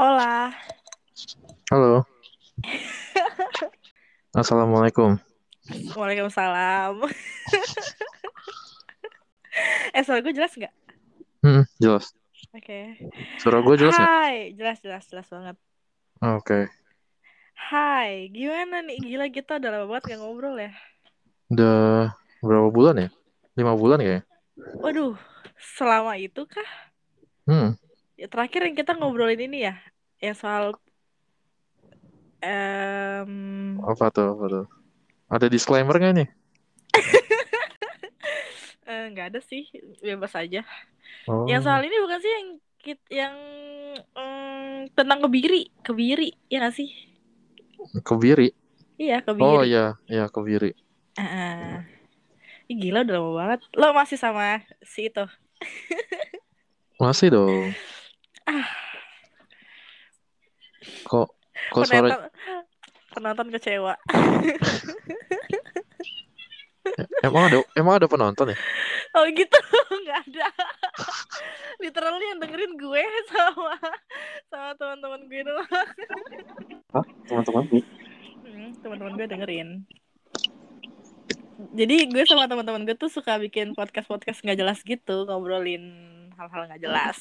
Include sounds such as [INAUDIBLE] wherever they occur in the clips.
Hola. Halo. [LAUGHS] Assalamualaikum. Waalaikumsalam. [LAUGHS] eh, suara gue jelas nggak? Hmm, jelas. Oke. Suara gue jelas nggak? Hai, jelas jelas jelas banget. Oke. Hai, gimana nih? Gila kita udah lama banget gak ngobrol ya. Udah berapa bulan ya? Lima bulan kayaknya. Waduh, selama itu kah? Hmm. Ya, terakhir yang kita ngobrolin ini ya, yang soal em Apa tuh? Apa tuh? Ada disclaimer nggak nih? [LAUGHS] eh, nggak ada sih, bebas aja. Oh. Yang soal ini bukan sih yang yang em, tentang kebiri, kebiri, ya nggak sih? Kebiri. Iya, kebiri. Oh iya, iya kebiri. Ih, gila udah lama banget. Lo masih sama si itu? Masih dong. [LAUGHS] Ah, Kok kok suara penonton, penonton kecewa. emang ada emang ada penonton ya? Oh gitu, [LAUGHS] nggak ada. Literally yang dengerin gue sama sama teman-teman gue doang. Hah? Teman-teman? Hmm, teman-teman gue dengerin. Jadi gue sama teman-teman gue tuh suka bikin podcast-podcast nggak jelas gitu, ngobrolin hal-hal nggak jelas.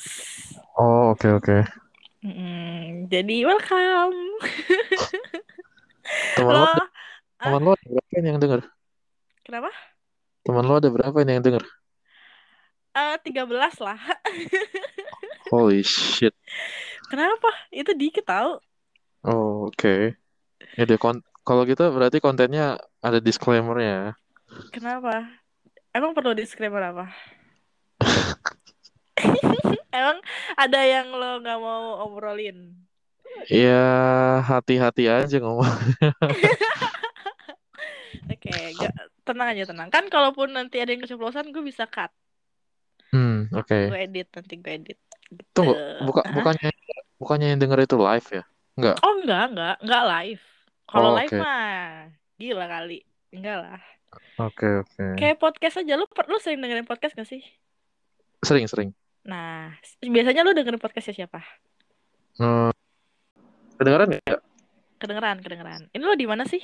Oh oke oke. Mm, jadi welcome. [LAUGHS] Teman Lo lo teman lo ada berapa yang denger? kenapa? Teman lo ada berapa yang denger? Eh, 13 lah. [LAUGHS] Holy shit. Kenapa? Itu dikit tau. Oh oke. Ya deh kon kalau gitu berarti kontennya ada disclaimer-nya. Kenapa? Emang perlu disclaimer apa? [LAUGHS] Emang ada yang lo nggak mau obrolin? Ya hati-hati aja ngomong. [LAUGHS] Oke, gak, tenang aja tenang. Kan kalaupun nanti ada yang keceplosan, gue bisa cut. Hmm, oke. Gue edit nanti gue edit. Gitu. Tunggu, buka Hah? bukannya bukannya yang denger itu live ya? Enggak. Oh enggak enggak enggak live. Kalau Oh, live mah gila kali. Enggak lah. Oke, oke. Kayak podcast aja. Lu lu sering dengerin podcast gak sih? Sering, sering. Nah, biasanya lu dengerin podcastnya siapa? Hmm, kedengeran nggak? Kedengeran, kedengeran. Ini lo di mana sih?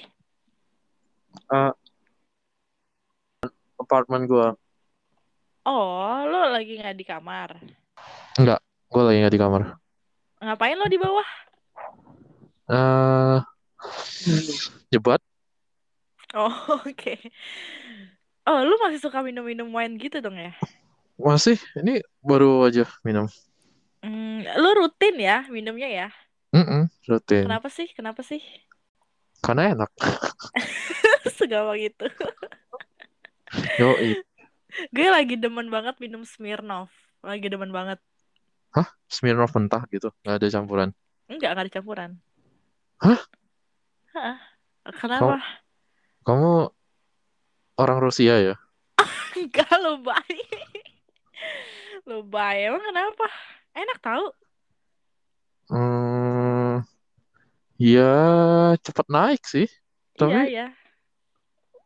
Eh, apartemen gua. Oh, lo lagi nggak di kamar. Enggak, gua lagi nggak di kamar. Ngapain lo di bawah? Eh, jebat? Oh, [LAUGHS] oke. Oh, lu masih suka minum-minum wine gitu dong ya? Masih? Ini baru aja minum. Hmm, lu rutin ya minumnya ya? Mm rutin. Kenapa sih? Kenapa sih? Karena enak. [LAUGHS] Segampang gitu. Yoi. Gue lagi demen banget minum Smirnoff. Lagi demen banget. Hah? Smirnoff mentah gitu, nggak ada campuran. Enggak, enggak ada campuran. Hah? Hah? Kenapa? Kamu orang Rusia ya? [LAUGHS] Enggak, lo baik. Lo baik. Emang kenapa? Enak tahu. Hmm, ya cepet naik sih. Iya, Tapi, iya.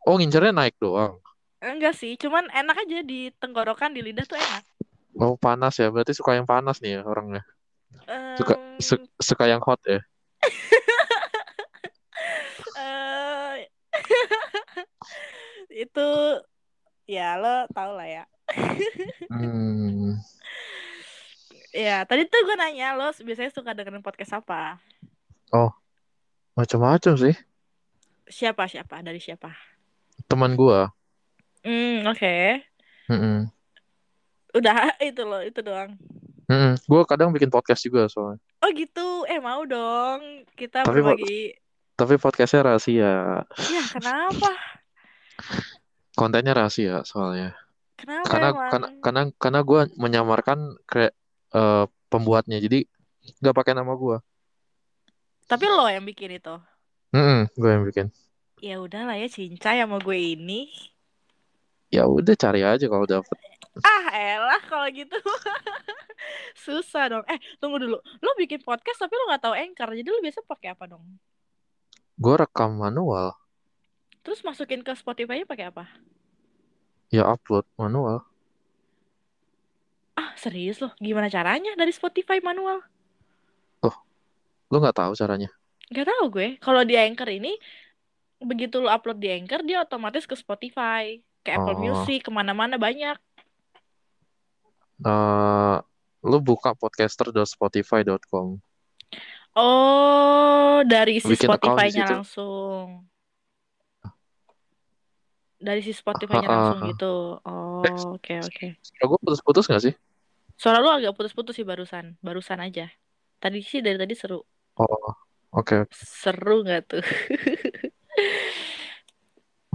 oh ngincernya naik doang. Enggak sih, cuman enak aja di tenggorokan, di lidah tuh enak. Oh panas ya, berarti suka yang panas nih ya orangnya. Suka su- suka yang hot ya. [LAUGHS] eh, [LAUGHS] itu ya lo tau lah ya. Hmm, Ya, tadi tuh gue nanya lo biasanya suka dengerin podcast apa? macam-macam sih. Siapa siapa dari siapa? Teman gua. Hmm, oke. Mm-mm. Udah [LAUGHS] itu loh, itu doang. Mm-mm. Gua kadang bikin podcast juga soalnya. Oh gitu, eh mau dong kita Tapi, berbagi. Tapi podcastnya rahasia. Ya kenapa? Kontennya rahasia soalnya. Kenapa Karena emang? karena karena karena gua menyamarkan kayak eh, pembuatnya. Jadi nggak pakai nama gua. Tapi lo yang bikin itu. Mm-mm, gua yang bikin. Ya udahlah ya cincai sama gue ini. Ya udah cari aja kalau dapet. Ah elah kalau gitu [LAUGHS] Susah dong Eh tunggu dulu Lo bikin podcast tapi lo gak tahu Anchor Jadi lo biasa pakai apa dong? Gua rekam manual. Terus masukin ke Spotify pakai apa? Ya upload manual. Ah serius loh Gimana caranya dari Spotify manual? Lu nggak tahu caranya? Gak tahu gue. Kalau di Anchor ini begitu lu upload di Anchor dia otomatis ke Spotify, ke Apple Oh, Music, ke mana-mana banyak. eh lu buka podcaster.spotify.com. Oh, dari si Spotify-nya langsung. Dari si Spotify-nya Ah, langsung ah. gitu. Eh, Oh, oke oke. suara gue putus-putus nggak sih? Suara lu agak putus-putus sih barusan. Barusan aja. Tadi sih dari tadi seru. Oh, oke. Seru nggak tuh? [LAUGHS]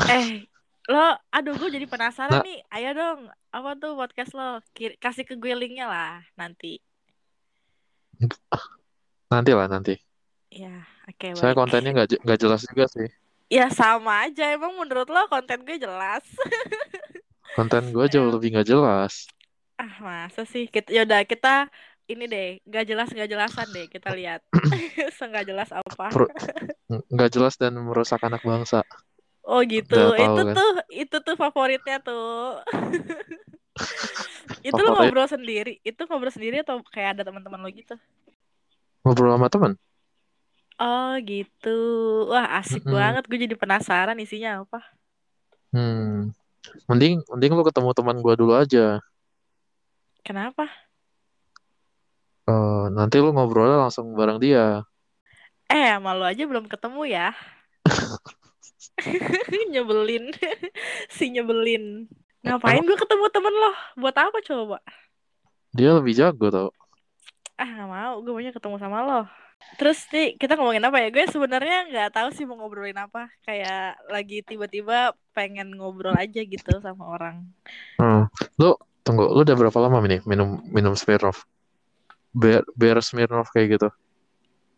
Eh, lo, aduh gue jadi penasaran Nah, nih. Ayo dong, apa tuh podcast lo? Kir- kasih ke gue linknya lah nanti. nanti lah nanti. Ya, oke Saya baik. kontennya nggak je- nggak jelas juga sih. Ya sama aja. Emang menurut lo konten gue jelas? [LAUGHS] Konten gue jauh lebih nggak jelas. ah masa sih? Kita, yaudah kita ini deh, nggak jelas nggak jelasan deh. Kita lihat. [CLEARS THROAT] Senggak jelas apa? Nggak jelas dan merusak anak bangsa. Oh gitu. Udah tahu Itu kan? tuh, itu tuh favoritnya tuh. [LAUGHS] Itu lo Favorit ngobrol sendiri? Itu ngobrol sendiri atau kayak ada teman-teman lo gitu? ngobrol sama teman. Oh gitu. Wah asik Mm-mm. banget. Gue jadi penasaran isinya apa. Hmm. Mending mending lu ketemu teman gue dulu aja. Kenapa? Eh, nanti lu ngobrolnya langsung bareng dia. Eh, malu aja belum ketemu ya. [LAUGHS] nyebelin. [LAUGHS] si nyebelin. Ngapain gue ketemu temen lo? Buat apa coba? dia lebih jago tau. Ah nggak mau. Gue maunya ketemu sama lo. Terus nih kita ngomongin apa ya? Gue sebenarnya nggak tahu sih mau ngobrolin apa. Kayak lagi tiba-tiba pengen ngobrol aja gitu sama orang. Hmm. Lu tunggu, lu udah berapa lama nih minum minum Smirnoff? Bear, bear Smirnoff kayak gitu.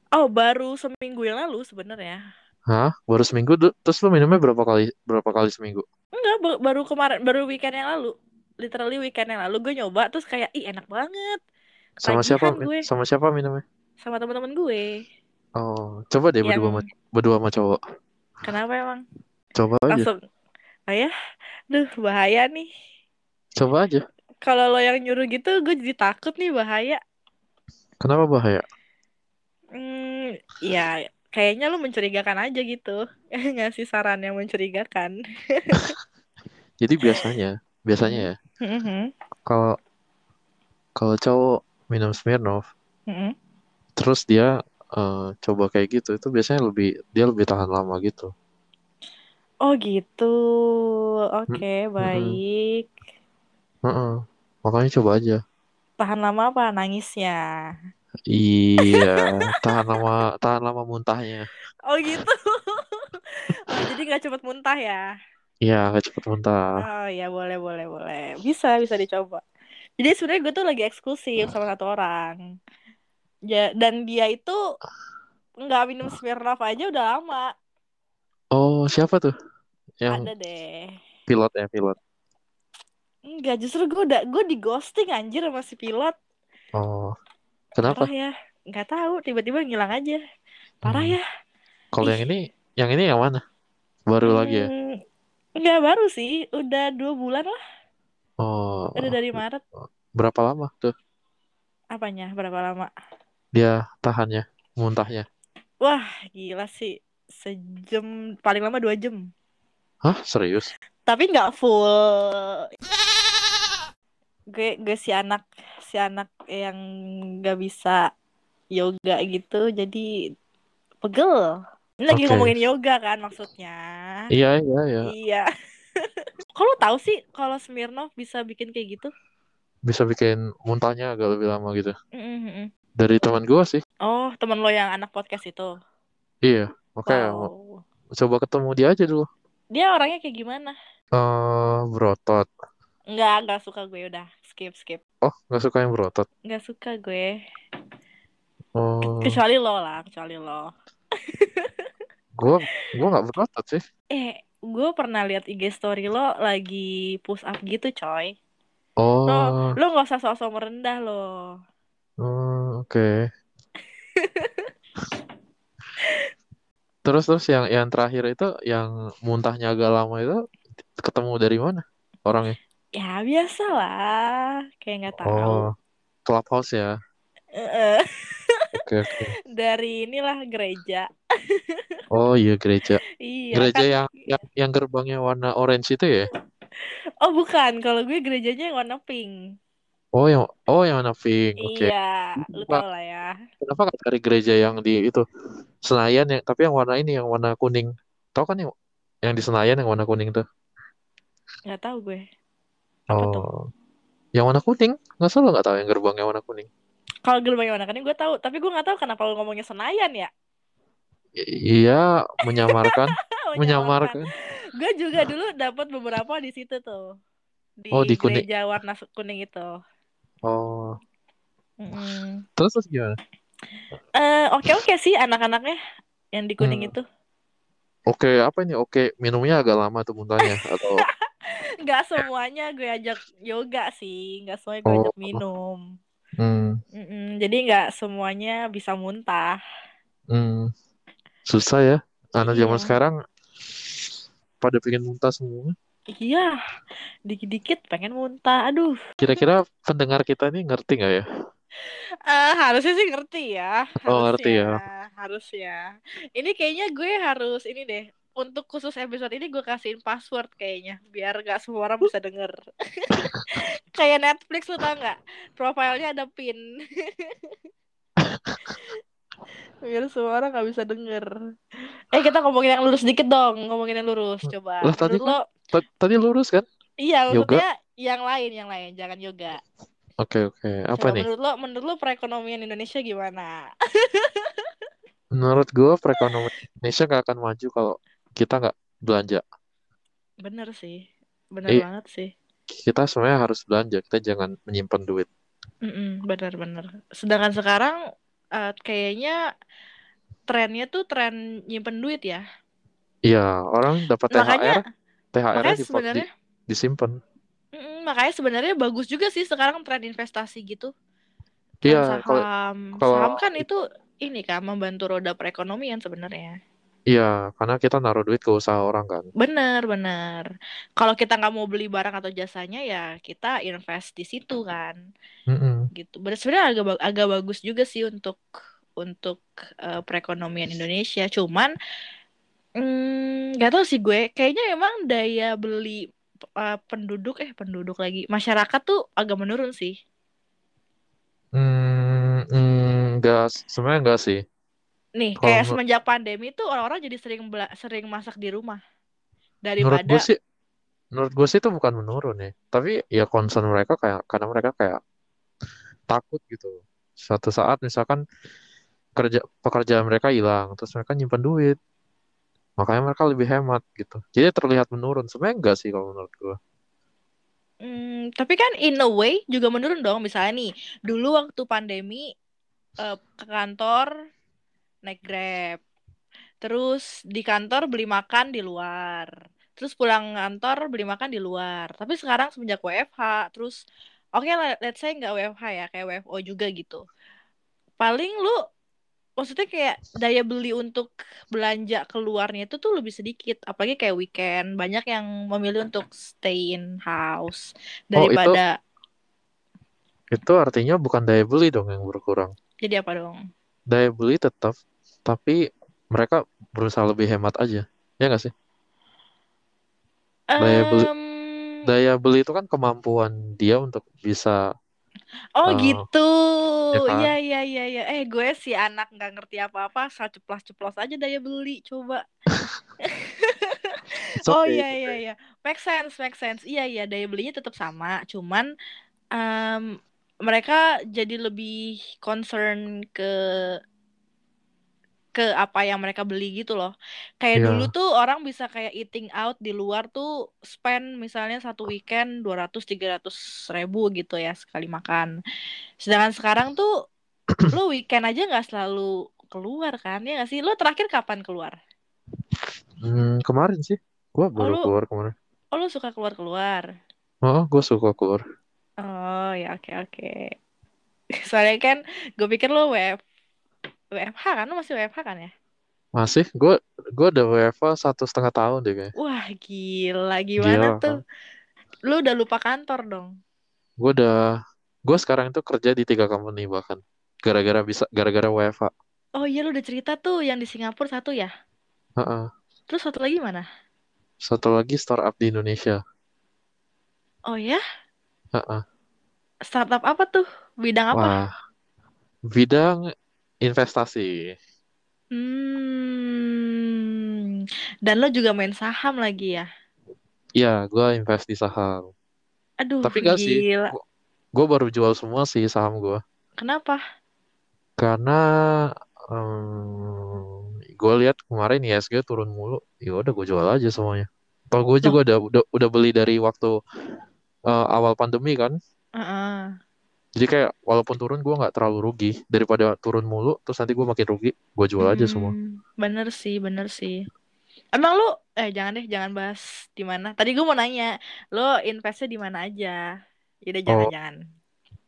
Oh baru seminggu yang lalu sebenarnya. Hah? Baru seminggu terus lu minumnya berapa kali berapa kali seminggu? Enggak, ba- baru kemarin, baru weekend yang lalu. Literally weekend yang lalu gue nyoba terus kayak ih enak banget. Sama siapa? Ketagihan gue Sama siapa minumnya? Sama teman-teman gue Oh, coba deh berdua sama berdua sama cowok. kenapa emang Coba aja. langsung oh ya, duh bahaya nih. Coba aja. Kalau lo yang nyuruh gitu gue jadi takut nih bahaya. Kenapa bahaya? Hmm, ya kayaknya lo mencurigakan aja gitu. [LAUGHS] Ngasih saran yang mencurigakan. [LAUGHS] Jadi biasanya, biasanya ya, Mhm, kalau kalau cowok minum Smirnoff, mhm. Terus dia eh, coba kayak gitu, itu biasanya lebih dia lebih tahan lama gitu. Oh gitu. Mm, Oke, mm-mm. baik. Heeh. Makanya coba aja. Tahan lama apa nangisnya? Iya, [LAUGHS] tahan lama, tahan lama muntahnya. Oh gitu. [LAUGHS] Oh, jadi nggak cepet muntah ya? Iya, nggak cepet muntah. Oh ya boleh boleh boleh. Bisa bisa dicoba. Jadi sebenarnya gue tuh lagi eksklusif sama satu orang. Ya, dan dia itu nggak minum Smirnoff aja udah lama. Oh, siapa tuh? Yang Ada deh. pilot ya, pilot. Enggak, justru gue udah gue di ghosting anjir sama si pilot. Oh, kenapa? Parah ya. Nggak tahu, tiba-tiba ngilang aja. Parah Hmm. ya. Kalau yang ini, yang ini yang mana? Baru lagi ya? Hmm, nggak baru sih, udah dua bulan lah. Oh, Udah dari Maret. berapa lama tuh Apanya? Berapa lama? Dia tahannya, muntahnya? Wah, gila sih. Sejam, paling lama dua jam. Hah, serius? Tapi nggak full. Gue, gue si anak, si anak yang nggak bisa yoga gitu, jadi pegel. Ini lagi Oke. ngomongin yoga kan maksudnya. Iya, iya, iya. Iya. [LAUGHS] Kalau tahu sih kalau Smirnoff bisa bikin kayak gitu? Bisa bikin muntahnya agak lebih lama gitu. Mm-mm. Dari teman gua sih. Oh, temen lo yang anak podcast itu. Iya, mau- Wow. coba ketemu dia aja dulu. Dia orangnya kayak gimana? Eh, berotot. Nggak, nggak suka gue udah. Skip, skip. Oh, nggak suka yang berotot. Nggak suka gue. Oh, Kecuali lo lah, kecuali lo. gua gua nggak berotot sih. Eh, gue pernah lihat IG story lo lagi push up gitu, coy. Lo, Oh, lo nggak usah sok-sok merendah lo. Oh, oke. Terus terus yang yang terakhir itu yang muntahnya agak lama itu ketemu dari mana orangnya? Ya biasa lah, kayak nggak tahu. Oh, Clubhouse ya. Oke, oke. Dari inilah gereja. Oh iya gereja. Iya Gereja kan. yang yang yang gerbangnya warna orange itu ya? Oh bukan, kalau gue gerejanya yang warna pink. Oh yang oh yang warna pink. Oke. Iya, lu tau lah ya. kenapa nggak cari gereja yang di itu Senayan yang tapi yang warna ini yang warna kuning. Tahu kan yang yang di Senayan yang warna kuning tuh? Nggak tahu gue. Apa tuh? Oh, yang warna kuning? Nggak salah nggak tahu yang gerbangnya warna kuning. Kalau gerbangnya warna kuning gue tahu, tapi gue nggak tahu kenapa lu ngomongnya Senayan ya. I- Iya, menyamarkan, [LAUGHS] Menyamarkan. menyamarkan. Gue juga dulu dapat beberapa di situ tuh. Di, Oh, di kuning. gereja warna kuning itu. Oh, Mm-mm. terus terus gimana? Eh, oke-oke sih anak-anaknya yang di kuning Hmm. itu. Oke, apa ini? Oke, minumnya agak lama tuh muntahnya atau [LAUGHS] Nggak semuanya gue ajak yoga sih, nggak semuanya gue ajak Oh. minum. hmm, Mm-mm, Jadi nggak semuanya bisa muntah. hmm, susah ya. Anak zaman Iya. sekarang pada pengen muntah semua. Iya, dikit-dikit pengen muntah. Aduh, Kira-kira pendengar kita nih ngerti nggak ya? Eh, harusnya sih ngerti ya. Oh, ngerti ya. Harusnya. Ini kayaknya gue harus ini deh. Untuk khusus episode ini gue kasihin password kayaknya. Biar gak semua orang bisa denger. [LAUGHS] Kayak Netflix lu tau gak? Profilnya ada pin. [LAUGHS] Biar semua orang gak bisa denger. Eh kita ngomongin yang lurus dikit dong. Ngomongin yang lurus. Coba. Lah, tadi Menurut lo, Tadi lurus kan? iya yoga? maksudnya yang lain, yang lain. Jangan yoga. Oke, oke. Apa Coba nih? menurut lo, menurut lo perekonomian Indonesia gimana? Menurut gue perekonomian Indonesia nggak akan maju kalau kita nggak belanja. Bener sih, bener Eh. banget sih. Kita sebenarnya harus belanja. Kita jangan menyimpan duit. Mm-mm, bener-bener. Sedangkan sekarang eh, kayaknya trennya tuh tren nyimpen duit ya. Iya, orang dapat THR, Makanya, THR-nya dipa- di- sebenarnya, disimpan. mm, makanya sebenarnya bagus juga sih sekarang tren investasi gitu. Tren Iya, saham, kalau- saham kan itu ini kan membantu roda perekonomian sebenarnya. iya, karena kita naruh duit ke usaha orang kan. Bener, bener. Kalau kita nggak mau beli barang atau jasanya ya kita invest di situ kan. Mm-mm. gitu. Sebenarnya agak agak bagus juga sih untuk untuk eh, perekonomian Indonesia. Cuman mm, nggak tahu sih gue. Kayaknya memang daya beli eh, penduduk eh penduduk lagi masyarakat tuh agak menurun sih. Hmm, mm, enggak, sebenarnya enggak sih. Nih Kalau kayak semenjak pandemi tuh orang-orang jadi sering sering masak di rumah Menurut daripada gue sih, menurut gue sih itu bukan menurun ya. Tapi ya concern mereka kayak karena mereka kayak takut gitu. Suatu saat misalkan kerja pekerjaan mereka hilang, terus mereka nyimpan duit. Makanya mereka lebih hemat gitu. Jadi terlihat menurun. Sebenarnya enggak sih kalau menurut gue. Hmm, tapi kan in a way juga menurun dong. Misalnya nih, dulu waktu pandemi eh, ke kantor naik Grab. Terus di kantor beli makan di luar. Terus pulang kantor beli makan di luar. Tapi sekarang semenjak WFH, terus oke lah, let's say nggak WFH ya, kayak WFO juga gitu. Paling lu maksudnya kayak daya beli untuk belanja keluarnya itu tuh lebih sedikit. Apalagi kayak weekend, banyak yang memilih untuk stay in house Oh, itu daripada itu artinya bukan daya beli dong yang berkurang. jadi apa dong? Daya beli tetap, tapi mereka berusaha lebih hemat aja. Ya nggak sih? Daya beli Em, daya beli itu kan kemampuan dia untuk bisa Oh eh, gitu, ya kan? iya iya iya iya. Eh gue si anak nggak ngerti apa-apa, asal ceplos-ceplos aja daya beli, coba. [LAUGHS] Oh okay, iya it's iya okay. iya, make sense make sense. Iya iya daya belinya tetap sama, cuman em, mereka jadi lebih concern ke ke apa yang mereka beli gitu loh. Kayak dulu Iya. tuh orang bisa kayak eating out di luar tuh spend misalnya satu weekend 200-300 ribu gitu ya sekali makan. Sedangkan sekarang tuh lo [CLEARS THROAT] weekend aja nggak selalu keluar kan ya nggak sih? Lo terakhir kapan keluar? Hmm, kemarin sih, gua Oh baru lo, keluar kemarin. oh lo suka keluar-keluar? Oh, gue suka keluar. Oh ya oke oke. [LAUGHS] Soalnya kan gue pikir lo WF, WFH kan? Lo masih WFH kan ya? Masih, gue gue udah WFA satu setengah tahun deh kayaknya. Wah gila gimana Gila tuh? kan? Lo udah lupa kantor dong? Gue udah, gue sekarang itu kerja di tiga company bahkan. gara-gara bisa gara-gara WFH. Oh iya lu udah cerita tuh yang di Singapura satu ya. Heeh. Terus satu lagi mana? Satu lagi startup di Indonesia. Oh ya? Heeh. Startup apa tuh? Bidang apa? Wah, bidang investasi. Hmm. Dan lo juga main saham lagi ya? Iya, gue invest di saham. Aduh, Tapi gak sih, gila. gue baru jual semua sih saham gue. Kenapa? Karena gue lihat kemarin ISG turun mulu, ya udah gue jual aja semuanya. Kalau gue juga udah, udah udah beli dari waktu uh, awal pandemi kan. Heeh. Jadi kayak walaupun turun gue nggak terlalu rugi daripada turun mulu terus nanti gue makin rugi gue jual aja semua. Hmm, bener sih, bener sih. Emang lu, eh jangan deh, jangan bahas di mana. Tadi gue mau nanya, lo investnya di mana aja? Yaudah jangan, Oh, jangan.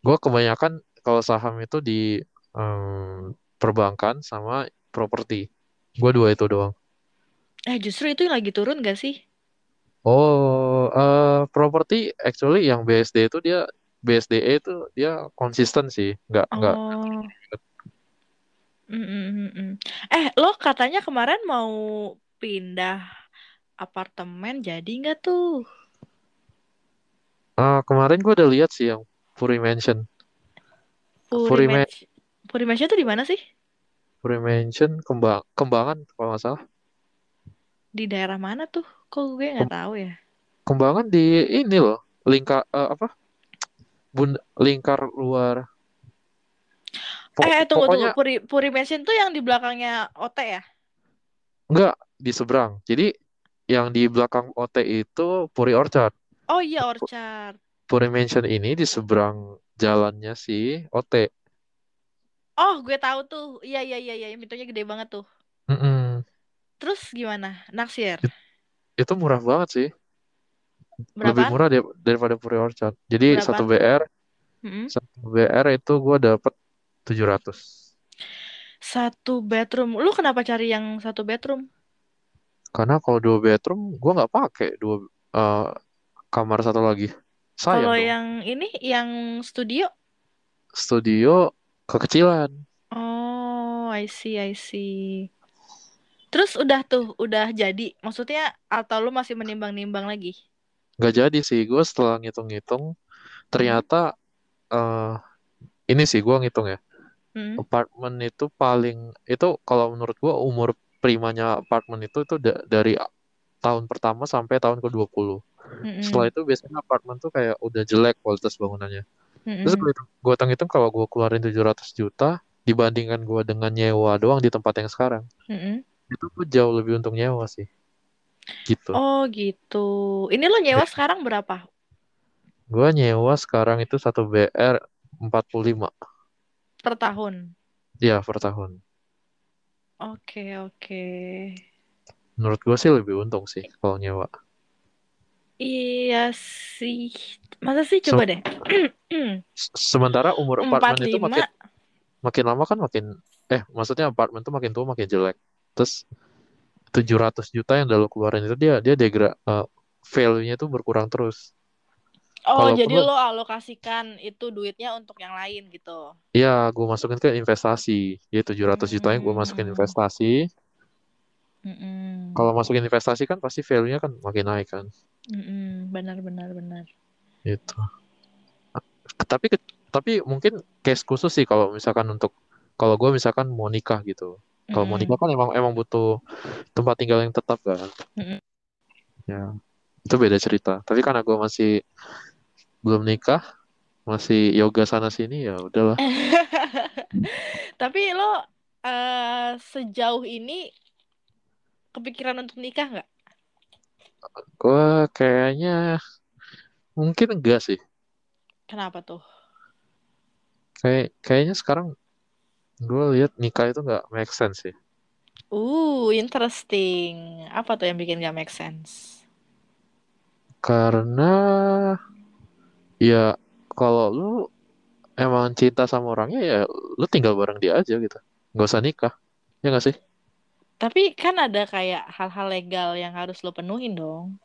gue kebanyakan kalau saham itu di um, perbankan sama properti. Gue dua itu doang. Eh justru itu yang lagi turun gak sih? Oh, uh, properti actually yang BSD itu dia BSDE itu dia konsisten sih, nggak nggak. Oh. Mm, mm, mm, mm. Eh, lo katanya kemarin mau pindah apartemen, jadi nggak tuh? Uh, kemarin gue udah lihat sih yang Puri Mansion. Puri Puri, Puri Mansion tuh di mana sih? Puri Mansion kembang kembangan kalau nggak salah. Di daerah mana tuh? Kok gue nggak tahu ya? Kembangan di ini loh, lingkar uh, apa? Bun lingkar luar. Po- Eh, tunggu pokoknya tunggu. Puri Puri Mansion tuh yang di belakangnya OT ya? enggak di seberang. Jadi yang di belakang OT itu Puri Orchard. Oh iya Orchard. Puri Mansion ini di seberang jalannya si OT. Oh, gue tahu tuh. Iya iya iya iya, pintunya gede banget tuh. Mm-mm. Terus gimana? Naksir? It- Itu murah banget sih. Lebih Berapaan? murah dia- daripada Puri Orchard. Jadi satu Berapaan? BR, Mm-mm. satu BR itu gue dapet 700. Satu bedroom. Lu kenapa cari yang satu bedroom? Karena kalau dua bedroom gue nggak pakai dua uh, kamar satu lagi. Sayang Kalau dong. yang ini, yang studio? Studio kekecilan. Oh, I see, I see. Terus udah tuh, udah jadi. Maksudnya, atau lu masih menimbang-nimbang lagi? Gak jadi sih. Gue setelah ngitung-ngitung, Hmm? ternyata eh ini sih gue ngitung ya. Hmm? Apartemen itu paling itu kalau menurut gue umur primanya apartemen itu itu da- dari tahun pertama sampai tahun ke-20. Setelah Mm-mm. itu biasanya apartemen tuh kayak udah jelek kualitas bangunannya. Terus Mm-mm. gue hitung-hitung kalau gue keluarin 700 juta dibandingkan gue dengan nyewa doang di tempat yang sekarang, Mm-mm. itu gue jauh lebih untung nyewa sih. Gitu. Oh, gitu. Ini lo nyewa sekarang berapa? Gue nyewa sekarang itu satu BR 45 Per tahun? ya per tahun. Oke, oke. Menurut gue sih lebih untung sih kalau nyewa. Iya sih. Masa sih? Coba deh. [CLEARS THROAT] Se- Sementara umur apartemen itu 45. makin makin lama kan makin eh maksudnya apartemen itu makin tua makin jelek. Terus 700 juta yang udah lo keluarin itu dia dia degra eh, value-nya tuh berkurang terus. Oh, Kalaupun jadi lo lo alokasikan itu duitnya untuk yang lain gitu. ya gue masukin ke investasi. Ya 700 jutanya gue masukin Hmm. investasi. Mm-mm. Kalau masukin investasi kan pasti value-nya kan makin naik kan. Mm-mm. Benar, benar, benar. Gitu. Tapi tapi mungkin case khusus sih kalau misalkan untuk kalau gue misalkan mau nikah gitu. Kalau mau nikah kan emang emang butuh tempat tinggal yang tetap kan. Ya, itu beda cerita. Tapi karena gue masih belum nikah, masih yoga sana sini ya udahlah. [LAUGHS] Tapi lo eh, sejauh ini kepikiran untuk nikah nggak? Gue kayaknya mungkin enggak sih. Kenapa tuh? Kayak kayaknya sekarang gue lihat nikah itu nggak make sense sih. Uh, interesting. Apa tuh yang bikin gak make sense? Karena ya kalau lu emang cinta sama orangnya ya lu tinggal bareng dia aja gitu. Nggak usah nikah. Ya nggak sih? Tapi kan ada kayak hal-hal legal yang harus lo penuhin dong.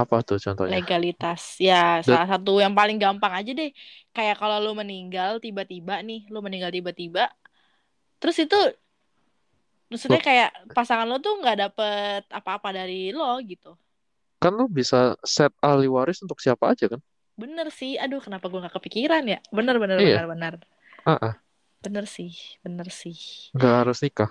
Apa tuh contohnya? legalitas ya Dan salah satu yang paling gampang aja deh kayak kalau lu meninggal tiba-tiba nih lu meninggal tiba-tiba terus itu maksudnya lo kayak pasangan lo tuh nggak dapet apa-apa dari lo gitu kan lo bisa set ahli waris untuk siapa aja kan? bener sih aduh kenapa gue nggak kepikiran ya bener bener Iya. bener bener Ah, ah. bener sih bener sih nggak harus nikah.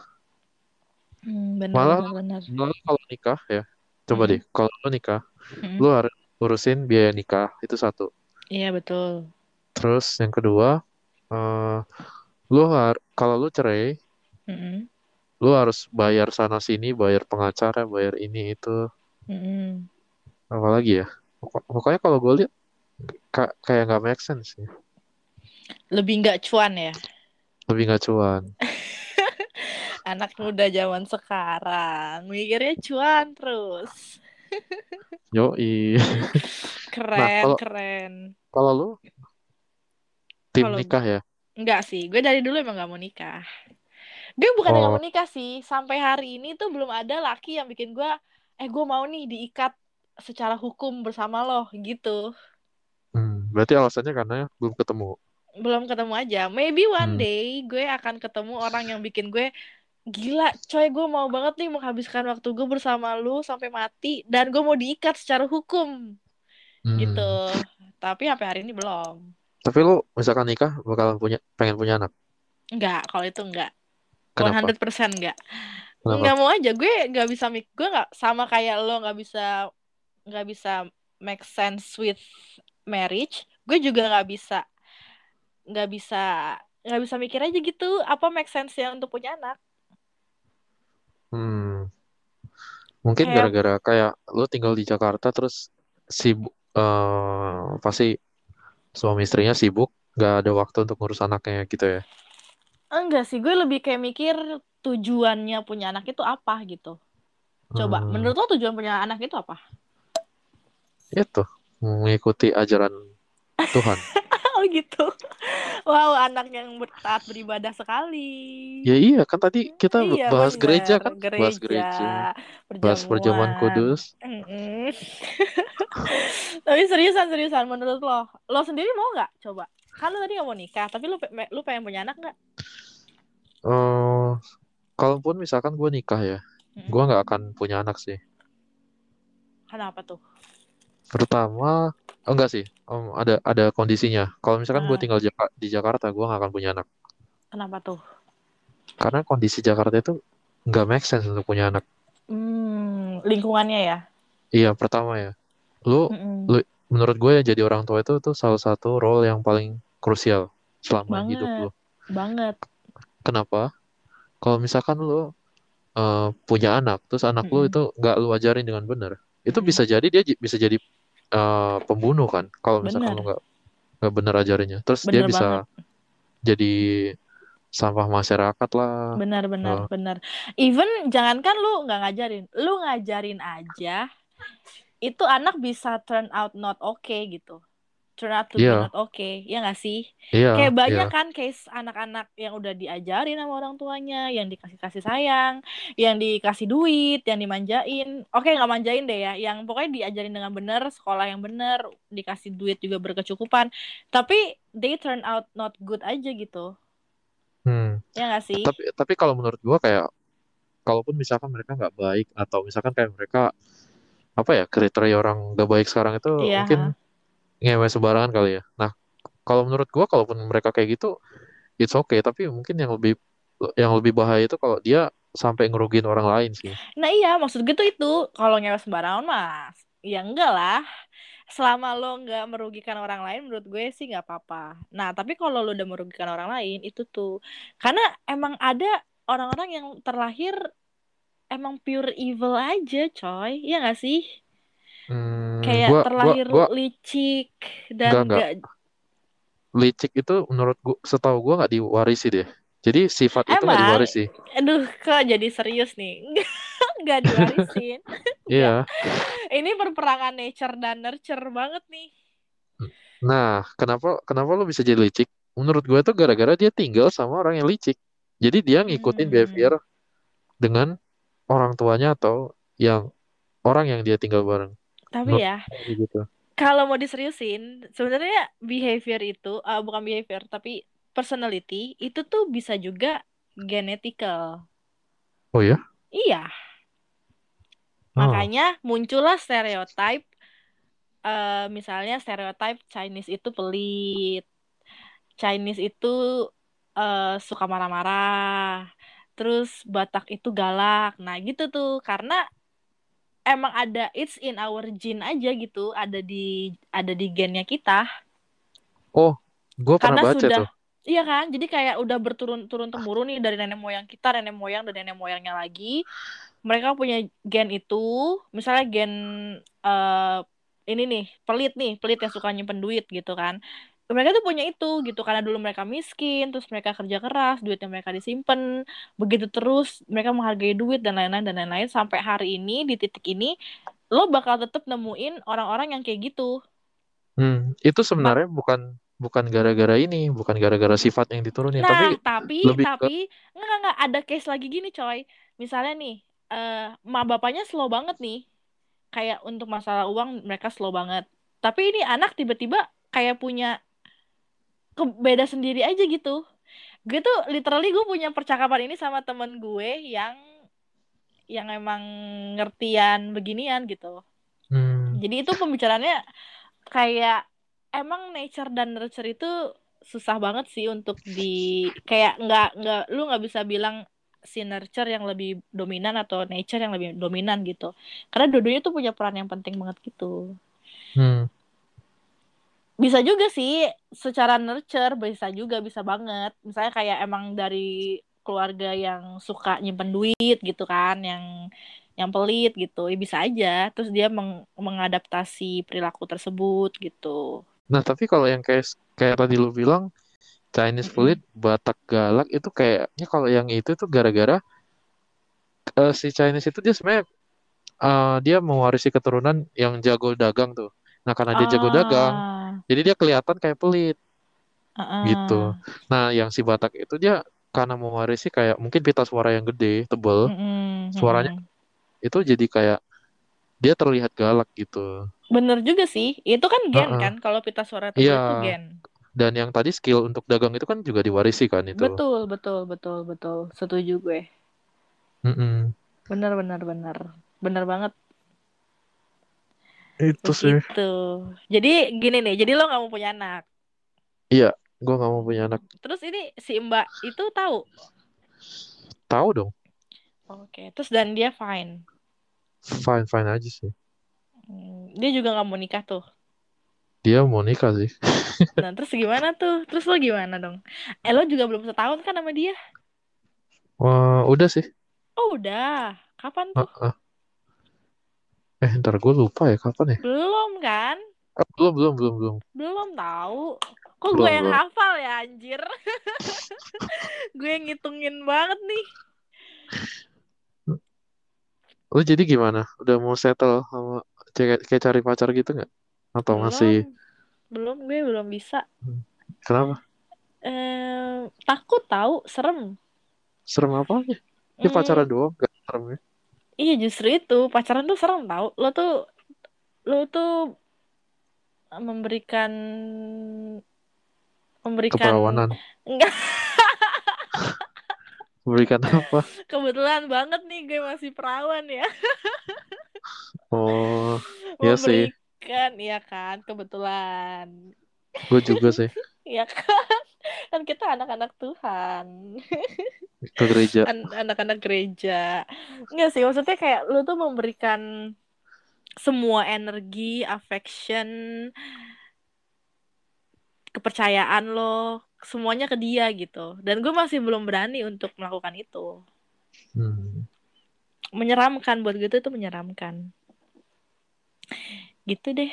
Hmm, bener Malah bener bener malah kalau nikah ya, coba deh, kalau lo nikah, Mm-mm. lo harus urusin biaya nikah itu satu. iya betul Terus yang kedua, eh lo har kalau lo cerai, Mm-mm. lo harus bayar sana sini, bayar pengacara, bayar ini itu, Mm-mm. apa lagi ya? Pokok- Pokoknya kalau gue lihat ka- kayak nggak make sense ya. lebih nggak cuan ya Lebih nggak cuan. [LAUGHS] anak muda zaman sekarang mikirnya cuan terus [LAUGHS] Yoi. keren kalau- keren Kalau lo tim Kalau- nikah ya? Enggak sih, gue dari dulu emang gak mau nikah. Gue bukan Oh. mau nikah sih, sampai hari ini tuh belum ada laki yang bikin gue, eh gue mau nih diikat secara hukum bersama lo gitu. Hmm, berarti alasannya karena belum ketemu. Belum ketemu aja. Maybe one Hmm. day gue akan ketemu orang yang bikin gue gila, coy gue mau banget nih menghabiskan waktu gue bersama lu sampai mati dan gue mau diikat secara hukum Hmm. gitu. Tapi sampai hari ini belum. Tapi lo misalkan nikah bakalan punya pengen punya anak. Enggak, kalau itu enggak. Kenapa? 100% enggak. Kenapa? nggak mau aja gue nggak bisa mik gue nggak sama kayak lo nggak bisa nggak bisa make sense with marriage gue juga nggak bisa nggak bisa nggak bisa mikir aja gitu apa make sense ya untuk punya anak Hmm. Mungkin Kayak- gara-gara kayak lo tinggal di Jakarta terus sibuk eh pasti suami istrinya sibuk, nggak ada waktu untuk ngurus anaknya gitu ya. enggak sih gue lebih kayak mikir tujuannya punya anak itu apa gitu coba Hmm, menurut lo tujuan punya anak itu apa itu mengikuti ajaran Tuhan. [LAUGHS] oh [LAUGHS] gitu wow anak yang ber- taat beribadah sekali Ya iya kan tadi kita Iya, bahas bener. gereja kan, bahas gereja, bahas perjamuan kudus. [LAUGHS] Tapi seriusan seriusan menurut lo, lo sendiri mau nggak coba? Kan lo tadi nggak mau nikah, tapi lo lo pengen punya anak nggak? Eh, kalaupun misalkan gue nikah ya, Mm-mm. gue nggak akan punya anak sih. Kenapa tuh? Pertama, oh enggak sih, Om, ada ada kondisinya. Kalau misalkan gue Ah. tinggal Jaka- di Jakarta, gue nggak akan punya anak. Kenapa tuh? Karena kondisi Jakarta itu nggak make sense untuk punya anak. Hmm, lingkungannya ya. Iya, pertama ya, lu Mm-mm. lu- menurut gue ya jadi orang tua itu tuh salah satu role yang paling krusial selama hidup Banget. lu. Banget. Kenapa? Kalau misalkan lu eh, punya anak, terus anak lu Mm-mm. itu nggak lu ajarin dengan benar, itu Mm-mm. bisa jadi dia bisa jadi eh, pembunuh kan? Kalau misalkan Bener. lu nggak nggak benar ajarinnya, terus dia Bener bisa banget. jadi sampah masyarakat lah. Benar benar Oh. benar. Even jangankan lu nggak ngajarin, lu ngajarin aja, itu anak bisa turn out not okay gitu. Turn out to be Iya. not okay, ya nggak sih? Iya, Kayak banyak iya. kan case anak-anak yang udah diajarin sama orang tuanya, yang dikasih kasih sayang, yang dikasih duit, yang dimanjain. Oke, nggak manjain deh ya, yang pokoknya diajarin dengan benar, sekolah yang benar, dikasih duit juga berkecukupan. Tapi they turn out not good aja gitu. Hmm. Ya nggak sih? Tapi tapi kalau menurut gua kayak kalaupun misalkan mereka nggak baik atau misalkan kayak mereka apa ya kriteria orang nggak baik sekarang itu Iya, mungkin ngewe sembarangan kali ya. Nah, kalau menurut gua kalaupun mereka kayak gitu it's okay, tapi mungkin yang lebih yang lebih bahaya itu kalau dia sampai ngerugiin orang lain sih. Nah iya, maksud gue tuh itu kalau ngewe sembarangan mas, ya enggak lah. Selama lo nggak merugikan orang lain, menurut gue sih nggak apa-apa. Nah tapi kalau lo udah merugikan orang lain, itu tuh karena emang ada orang-orang yang terlahir emang pure evil aja, coy. Iya nggak sih? Hmm, Kayak gua gua terlahir gua licik enggak dan enggak nggak licik itu menurut gua setahu gua nggak diwarisi deh. Jadi sifat itu nggak emang. diwarisi. Aduh, kok jadi serius nih? [LAUGHS] Nggak diwarisin. [LAUGHS] Iya. [LAUGHS] Ini perperangan nature dan nurture banget nih. Nah, kenapa kenapa lo bisa jadi licik? Menurut gue tuh gara-gara dia tinggal sama orang yang licik. Jadi dia ngikutin Hmm. behavior dengan orang tuanya atau yang orang yang dia tinggal bareng. Tapi ya gitu. kalau mau diseriusin sebenarnya behavior itu uh, bukan behavior tapi personality itu tuh bisa juga genetical Oh ya? iya Oh. makanya muncullah stereotype eh misalnya stereotype Chinese itu pelit Chinese itu eh, suka marah-marah terus Batak itu galak nah gitu tuh karena emang ada it's in our gene aja gitu ada di ada di gennya kita. Oh, gue pernah karena baca sudah tuh. iya kan? Jadi kayak udah berturun turun temurun nih dari nenek moyang kita nenek moyang dan nenek moyangnya lagi. Mereka punya gen itu misalnya gen eh ini nih pelit nih pelit yang suka nyimpen duit gitu kan mereka tuh punya itu gitu karena dulu mereka miskin terus mereka kerja keras duitnya mereka disimpan begitu terus mereka menghargai duit dan lain-lain dan lain-lain sampai hari ini di titik ini lo bakal tetap nemuin orang-orang yang kayak gitu Hmm, itu sebenarnya bukan bukan gara-gara ini, bukan gara-gara sifat yang diturunin, Nah, tapi tapi lebih ke tapi enggak enggak, enggak ada case lagi gini, coy. Misalnya nih, eh ma bapaknya slow banget nih. Kayak untuk masalah uang mereka slow banget. Tapi ini anak tiba-tiba kayak punya ke beda sendiri aja gitu. Gue tuh literally gue punya percakapan ini sama temen gue yang yang emang ngertian beginian gitu. hmm, Jadi itu pembicaraannya kayak emang nature dan nurture itu susah banget sih untuk di kayak nggak nggak lu nggak bisa bilang si nurture yang lebih dominan atau nature yang lebih dominan gitu karena dua-duanya tuh punya peran yang penting banget gitu hmm, bisa juga sih secara nurture bisa juga bisa banget. Misalnya kayak emang dari keluarga yang suka nyimpen duit gitu kan yang yang pelit gitu ya bisa aja. Terus dia meng- mengadaptasi perilaku tersebut gitu. Nah, tapi kalau yang kayak kayak tadi lu bilang Chinese pelit, Batak galak itu kayaknya kalau yang itu tuh gara-gara eh, si Chinese itu dia sebenarnya eh, dia mewarisi keturunan yang jago dagang tuh. Nah, karena dia jago dagang, ah jadi dia kelihatan kayak pelit. Gitu. ah Nah, yang si Batak itu dia karena mewarisi kayak mungkin pita suara yang gede, tebel, Mm-mm, suaranya itu jadi kayak dia terlihat galak gitu. bener juga sih. Itu kan gen Heeh. kan kalau pita suara itu Iya, gen. Dan yang tadi skill untuk dagang itu kan juga diwarisi kan itu. betul betul betul betul. Setuju gue. Mm-mm. bener bener bener. Bener banget Itu sih. begitu jadi gini nih jadi lo nggak mau punya anak Iya, gue nggak mau punya anak. terus ini si mbak itu tahu Tahu dong, oke terus dan dia fine fine fine aja sih. Hmm, dia juga nggak mau nikah tuh Dia mau nikah sih. [LAUGHS] nah terus gimana tuh terus lo gimana dong eh lo juga belum setahun kan sama dia Wah, udah sih. oh udah kapan tuh Heeh. Eh, ntar gue lupa ya kapan ya? belum kan Ah, belum, belum, belum, belum. belum tahu kok gue Belum, yang belum. hafal ya anjir [LAUGHS] gue yang ngitungin banget nih Lu jadi gimana? Udah mau settle sama kayak, kayak cari pacar gitu nggak? Atau belum masih belum gue belum bisa kenapa? eh takut tahu serem Serem apanya? Ya Hmm, pacaran doang, gak serem ya? Iya justru itu. Pacaran tuh serem tau. Lo tuh lo tuh memberikan memberikan Keperawanan. enggak. [LAUGHS] Memberikan apa? kebetulan banget nih gue masih perawan ya. Oh, ya sih. memberikan iya kan kebetulan. Gue juga sih. [LAUGHS] Iya kan? Kan kita anak-anak Tuhan [LAUGHS] ke gereja. An- anak-anak gereja Enggak sih maksudnya kayak lu tuh memberikan semua energi affection kepercayaan lo semuanya ke dia gitu dan gue masih belum berani untuk melakukan itu Hmm. menyeramkan buat gue tuh itu menyeramkan gitu deh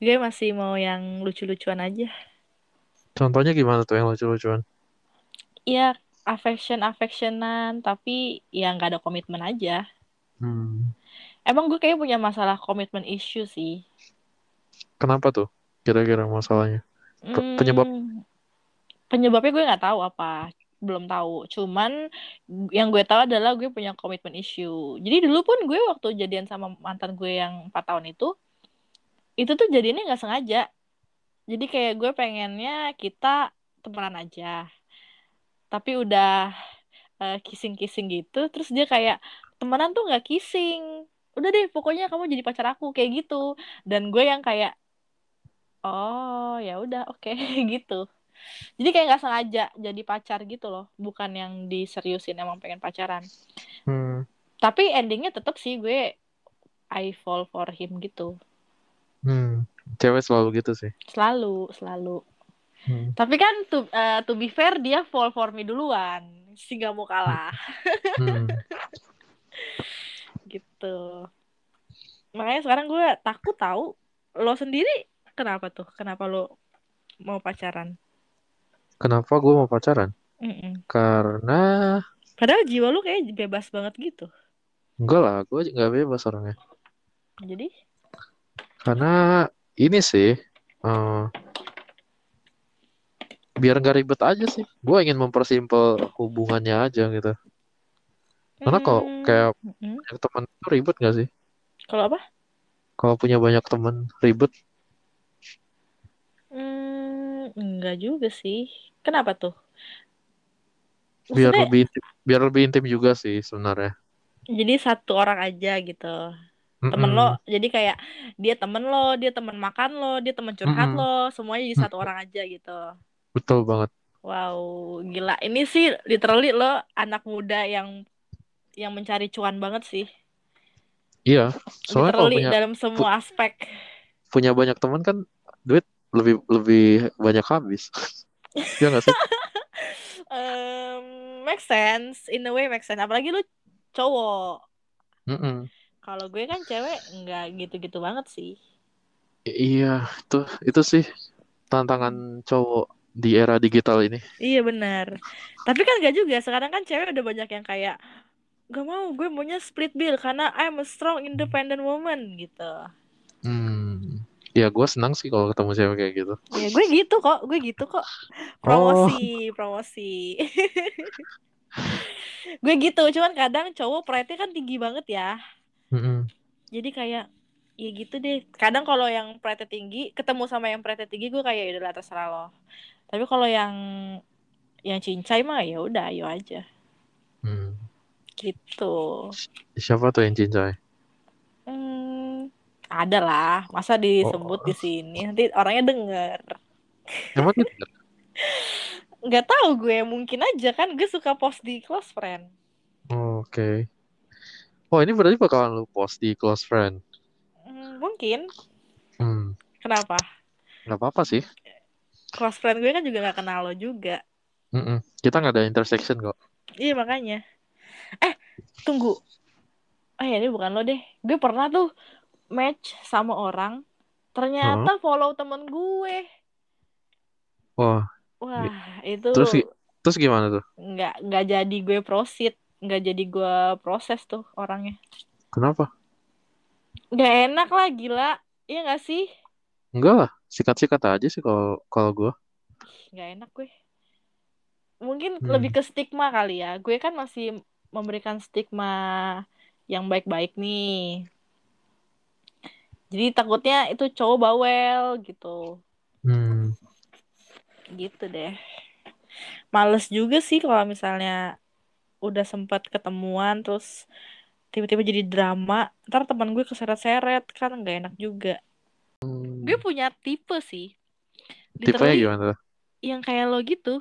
gue masih mau yang lucu-lucuan aja Contohnya gimana tuh yang lucu-lucuan? Iya affection affectionan tapi ya nggak ada komitmen aja Hmm. emang gue kayak punya masalah komitmen issue sih Kenapa tuh? Kira-kira masalahnya? Hmm, Penyebab? penyebabnya gue nggak tahu apa belum tahu cuman yang gue tahu adalah gue punya komitmen issue jadi dulu pun gue waktu jadian sama mantan gue yang empat tahun itu itu tuh jadinya nggak sengaja jadi kayak gue pengennya kita temenan aja tapi udah uh, kissing-kissing gitu terus dia kayak temenan tuh nggak kissing udah deh pokoknya kamu jadi pacar aku kayak gitu dan gue yang kayak oh ya udah oke okay. [LAUGHS] gitu jadi kayak nggak sengaja jadi pacar gitu loh bukan yang diseriusin emang pengen pacaran Hmm. tapi endingnya tetap sih gue I fall for him gitu Hmm. Cewek selalu gitu sih. selalu selalu Hmm. tapi kan to, uh, to be fair dia fall for me duluan sih nggak mau kalah Hmm. [LAUGHS] gitu makanya sekarang gue takut tahu lo sendiri kenapa tuh kenapa lo mau pacaran Kenapa gue mau pacaran? Mm-mm. Karena padahal jiwa lu kayak bebas banget gitu enggak lah, gue nggak bebas orangnya. jadi Karena ini sih, eh, biar nggak ribet aja sih. Gue ingin mempersimpel hubungannya aja gitu. Karena kalau Hmm, kayak banyak teman itu ribet gak sih? kalau apa Kalau punya banyak teman ribet, Hmm, enggak juga sih kenapa tuh biar maksudnya lebih intim, biar lebih intim juga sih sebenarnya. jadi satu orang aja gitu temen Mm-mm. lo jadi kayak dia temen lo dia temen makan lo dia temen curhat Mm-mm. lo semuanya jadi satu orang aja gitu Betul banget. wow gila ini sih literally lo anak muda yang yang mencari cuan banget sih Iya, soalnya kalau literally punya dalam semua aspek punya banyak teman kan duit lebih lebih banyak habis. [LAUGHS] Iya nggak sih? Em, make sense in a way make sense apalagi lu cowok Mm-mm. kalau gue kan cewek nggak gitu-gitu banget sih I- Iya, itu itu sih tantangan cowok di era digital ini. iya benar tapi kan gak juga sekarang kan cewek udah banyak yang kayak gak mau gue maunya split bill karena I'm a strong independent woman gitu Hmm. Ya gue senang sih kalau ketemu cewek kayak gitu. ya gue gitu kok gue gitu kok Oh, promosi promosi [LAUGHS] gue gitu cuman kadang cowok pride kan tinggi banget ya mm-mm. jadi kayak ya gitu deh kadang kalau yang pride tinggi ketemu sama yang pride tinggi gue kayak ya udah terserah lo tapi kalau yang yang cincai mah ya udah ayo aja Hmm. gitu Siapa tuh yang cincai? hmm, ada lah masa disebut Oh, di sini nanti orangnya denger emang gitu? [LAUGHS] nggak tahu gue mungkin aja kan gue suka post di close friend Oh, Oke. Oh ini berarti bakalan lu post di close friend. Hmm, mungkin Hmm. kenapa Nggak apa-apa sih. Close friend gue kan juga nggak kenal lo juga. Mm-mm. Kita nggak ada intersection kok. iya makanya. Eh tunggu. Oh ya ini bukan lo deh. Gue pernah tuh match sama orang ternyata follow temen gue. Wah, wah itu terus terus gimana tuh? nggak nggak jadi gue proceed. Nggak jadi gue proses tuh orangnya. Kenapa? nggak enak lah gila. Iya nggak sih? Enggak lah, sikat-sikat aja sih kalau kalau gue. Nggak enak gue. Mungkin lebih Hmm. ke stigma kali ya. Gue kan masih memberikan stigma yang baik-baik nih. Jadi takutnya itu cowok bawel gitu. Hmm. gitu deh. Males juga sih kalau misalnya udah sempat ketemuan terus tiba-tiba jadi drama. Ntar teman gue keseret-seret kan nggak enak juga gue punya tipe sih Tipenya literally gimana tuh? yang kayak lo gitu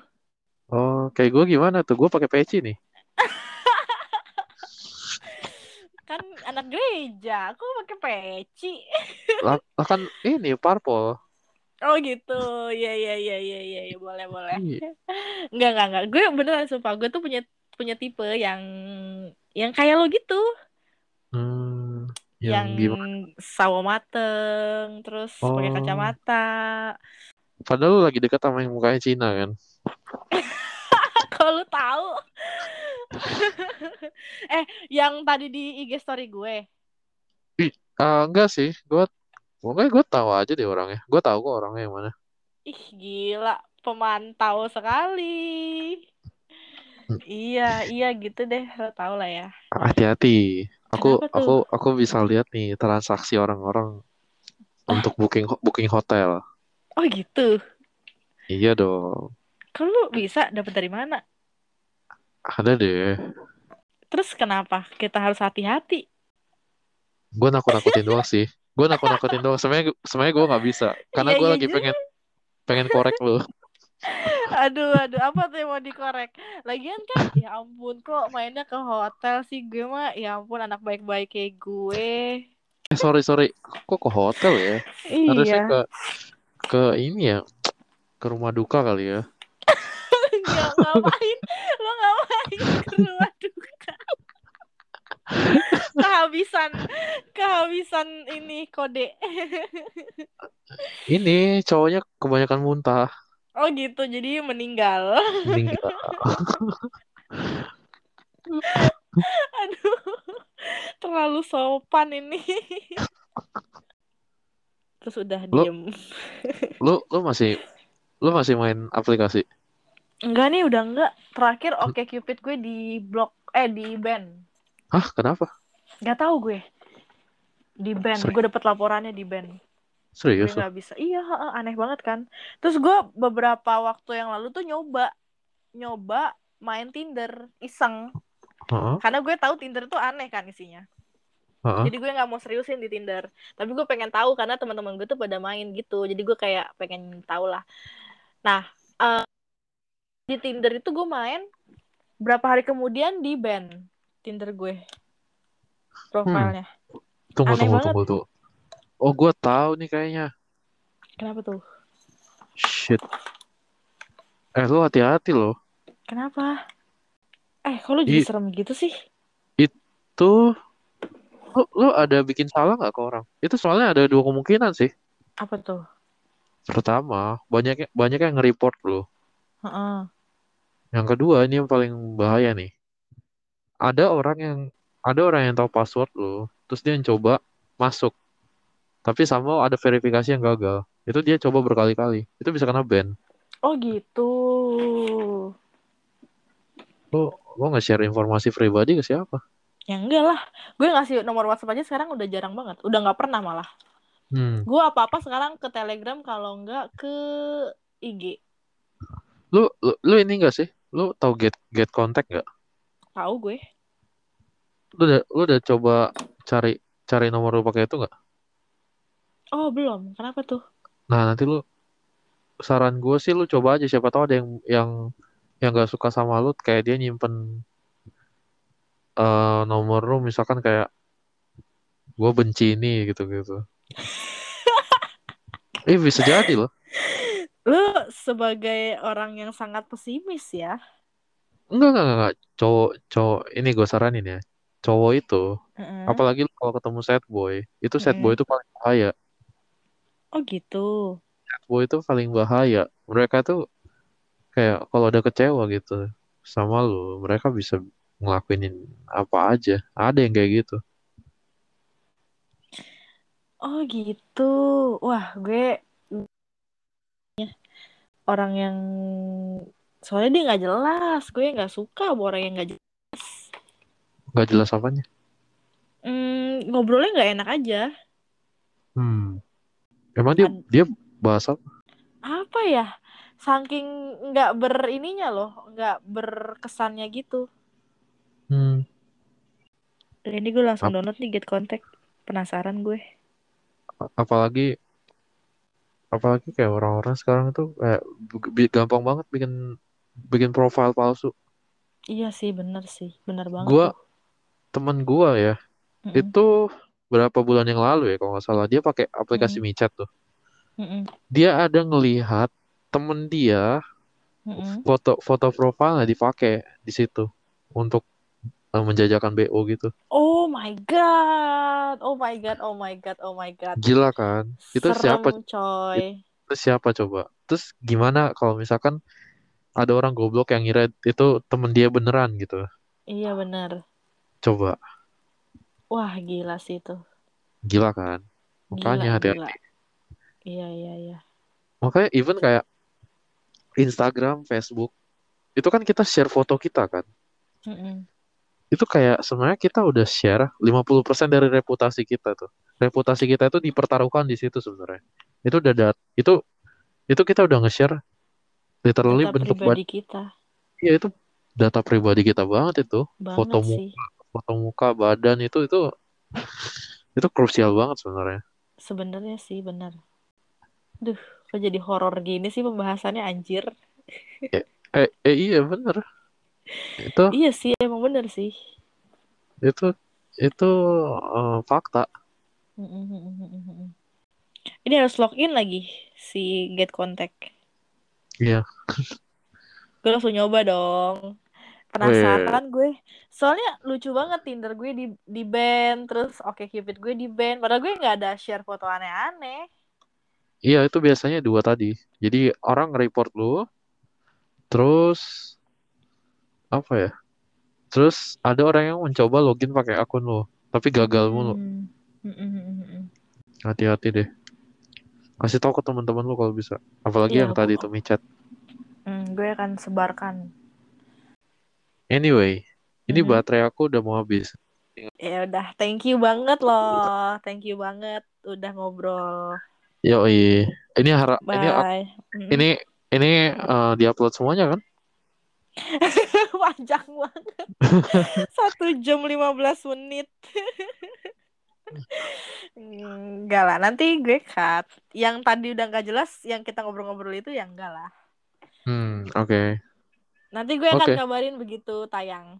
Oh, kayak gue gimana tuh? Gue pakai peci nih. [LAUGHS] kan anak gereja aku pakai peci [LAUGHS] Lah, lah kan ini parpol. oh gitu ya ya ya ya ya ya boleh boleh Iya. [LAUGHS] nggak nggak nggak gue beneran sumpah gue tuh punya punya tipe yang yang kayak lo gitu Hmm, yang yang gimana? sawo mateng terus pakai Oh, kacamata padahal lu lagi dekat sama yang mukanya Cina kan? [LAUGHS] kalau lu tahu [LAUGHS] eh yang tadi di IG story gue Ih, ah, enggak sih. Gue, pokoknya gue tahu aja deh orangnya. Gue tahu kok orangnya yang mana. ih gila pemantau sekali Hmm, iya iya gitu deh lo tau lah ya Hati-hati. Aku, kenapa aku, tuh aku bisa lihat nih transaksi orang-orang untuk booking booking hotel. Oh gitu. Iya dong. Kalau bisa dapat dari mana? Ada deh. Terus kenapa kita harus hati-hati? Gue nakut-nakutin doang sih. Gue nakut-nakutin doang. Sebenarnya sebenarnya gue nggak bisa. Karena Iya, gue iya lagi juga. pengen pengen korek lu. [LAUGHS] Aduh, aduh, apa tuh yang mau dikorek? Lagian kan, ya ampun kok mainnya ke hotel sih gue mah, ya ampun anak baik-baik kayak gue. Eh sorry sorry. Kok ke hotel ya? Harusnya Iya, ke ke ini ya. Ke rumah duka kali ya. nggak ngapain, lo ngapain ke rumah duka? Kehabisan, kehabisan ini kode. Ini cowoknya kebanyakan muntah. Oh gitu, jadi meninggal. Meninggal. [LAUGHS] Aduh, terlalu sopan ini. Terus udah Lo- diem. Lu lu masih lu masih main aplikasi? Enggak nih, udah enggak. Terakhir Oke Cupid gue di blok, eh di ban. Hah, kenapa? Gak tahu gue. Di ban, Serius? gue dapet laporannya di ban. Gue Serius lu? nggak bisa. Iya, aneh banget kan. Terus gue beberapa waktu yang lalu tuh nyoba, nyoba main Tinder iseng. Heeh, Karena gue tahu Tinder tuh aneh kan isinya. heeh. Jadi gue nggak mau seriusin di Tinder. Tapi gue pengen tahu karena teman-teman gue tuh pada main gitu. Jadi gue kayak pengen tahu lah. Nah, eh, di Tinder itu gue main berapa hari kemudian di ban Tinder gue profilnya. Tunggu Aneh tunggu banget. tunggu tuh. Oh, gue tahu nih kayaknya. Kenapa tuh? Shit. Eh, lu hati-hati loh. Kenapa? Eh, kok lu jadi Ih. serem gitu sih? Tuh, lu, lu ada bikin salah nggak ke orang? Itu soalnya ada dua kemungkinan sih. Apa tuh? Pertama, banyak banyak yang nge-report lu. Heeh. Yang kedua, ini yang paling bahaya nih. Ada orang yang ada orang yang tahu password lu, terus dia coba masuk. Tapi sama ada verifikasi yang gagal. Itu dia coba berkali-kali. Itu bisa kena ban. Oh gitu. Lu lu nge-share informasi pribadi ke siapa? Ya enggak lah. Gue ngasih nomor WhatsApp aja sekarang udah jarang banget. Udah nggak pernah malah. Hmm. Gue apa-apa sekarang ke Telegram kalau enggak ke IG. Lu, lu lu ini enggak sih? Lu tahu get get contact nggak? Tahu gue. Lu udah lu udah coba cari cari nomor lu pakai itu nggak? Oh, belum. Kenapa tuh? Nah, nanti lu saran gue sih lu coba aja siapa tahu ada yang yang yang gak suka sama lu kayak dia nyimpen eh nomor lu misalkan kayak gue benci ini gitu-gitu. [LAUGHS] Eh bisa jadi loh. Lu sebagai orang yang sangat pesimis ya. Enggak enggak enggak. Cowok cowok ini gue saranin ya. Cowok itu Heeh. apalagi lu kalau ketemu sad boy, itu sad boy Mm-mm. itu paling bahaya. Oh gitu. Sad boy itu paling bahaya. Mereka tuh kayak kalau udah kecewa gitu sama lu, mereka bisa ngelakuinin apa aja. Ada yang kayak gitu. Oh gitu. Wah, gue orang yang soalnya dia nggak jelas. Gue nggak suka sama orang yang nggak jelas. Gak jelas apanya. Hmm, ngobrolnya nggak enak aja. Hmm. Emang dia dia bahas apa? Ya? Saking nggak berininya loh, nggak berkesannya gitu. Hmm. Ini gue langsung Ap- download nih Get Contact. Penasaran gue. apalagi apalagi kayak orang-orang sekarang tuh kayak gampang banget bikin bikin profil palsu. Iya sih, bener sih. Bener banget Gua tuh. temen gua ya, Mm-mm. itu berapa bulan yang lalu ya kalau nggak salah dia pakai aplikasi Mm-mm. michat tuh. Mm-mm. Dia ada ngelihat temen dia Mm-mm. foto foto profilnya dipakai di situ untuk eh, menjajakan BO gitu. Oh my god. Oh my god. Oh my god. Oh my god. Gila kan? Itu siapa? Serem coy. Itu siapa coba? Terus gimana kalau misalkan ada orang goblok yang ngira itu temen dia beneran gitu? Iya bener. Coba, Wah gila sih itu. gila kan? Makanya hati-hati. Iya iya iya. Makanya even kayak Instagram, Facebook, itu kan kita share foto kita kan. Mm-mm. itu kayak sebenarnya kita udah share 50% dari reputasi kita tuh. Reputasi kita itu dipertaruhkan di situ sebenarnya. Itu udah dat itu itu kita udah nge-share literally Data bentuk pribadi kita. Iya itu data pribadi kita banget itu. Banget foto sih. muka, foto muka, badan itu itu itu krusial banget sebenarnya. Sebenarnya sih benar. Duh, kok jadi horor gini sih pembahasannya anjir. Eh, eh, eh iya bener. Itu Iya sih, emang bener sih. itu itu eh, fakta. Ini harus login lagi si Get Contact. Iya. Gue langsung nyoba dong. Penasaran gue. Soalnya lucu banget Tinder gue di di ban, terus Oke Cupid gue di ban. Padahal gue nggak ada share foto aneh-aneh. Iya itu biasanya dua tadi. Jadi orang report lu, terus apa ya? Terus ada orang yang mencoba login pakai akun lu, tapi gagal mulu. Hmm. Mm-mm-mm-mm. Hati-hati deh. Kasih tahu ke teman-teman lu kalau bisa. Apalagi Iya, yang tadi itu micet. Hmm, gue akan sebarkan. Anyway, ini Mhm. baterai aku udah mau habis. Ya udah, thank you banget loh. Thank you banget udah ngobrol. Yoi. Ini harap ini. Mm-mm. ini ini eh, diupload semuanya kan? [LAUGHS] Panjang banget. [LAUGHS] Satu jam 15 menit. Enggak lah, nanti gue cut. Yang tadi udah nggak jelas, yang kita ngobrol-ngobrol itu ya enggak lah. Hmm, oke. Nanti gue akan Oke. kabarin begitu tayang.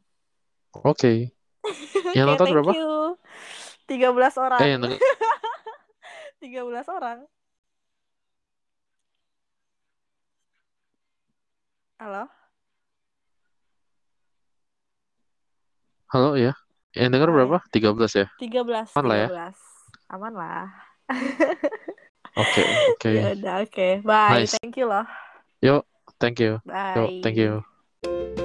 Oke. Yang Oke, nonton berapa? you. 13 orang. Eh, yang denger- [LAUGHS] 13 orang. Halo? halo ya. Yang denger berapa? 13 ya? 13, Aman lah ya? 13. Aman lah. Oke, oke. [LAUGHS] Ya udah, oke. Bye. Nice. Thank you loh. Yo, thank you. Yo, Bye. thank you. Thank you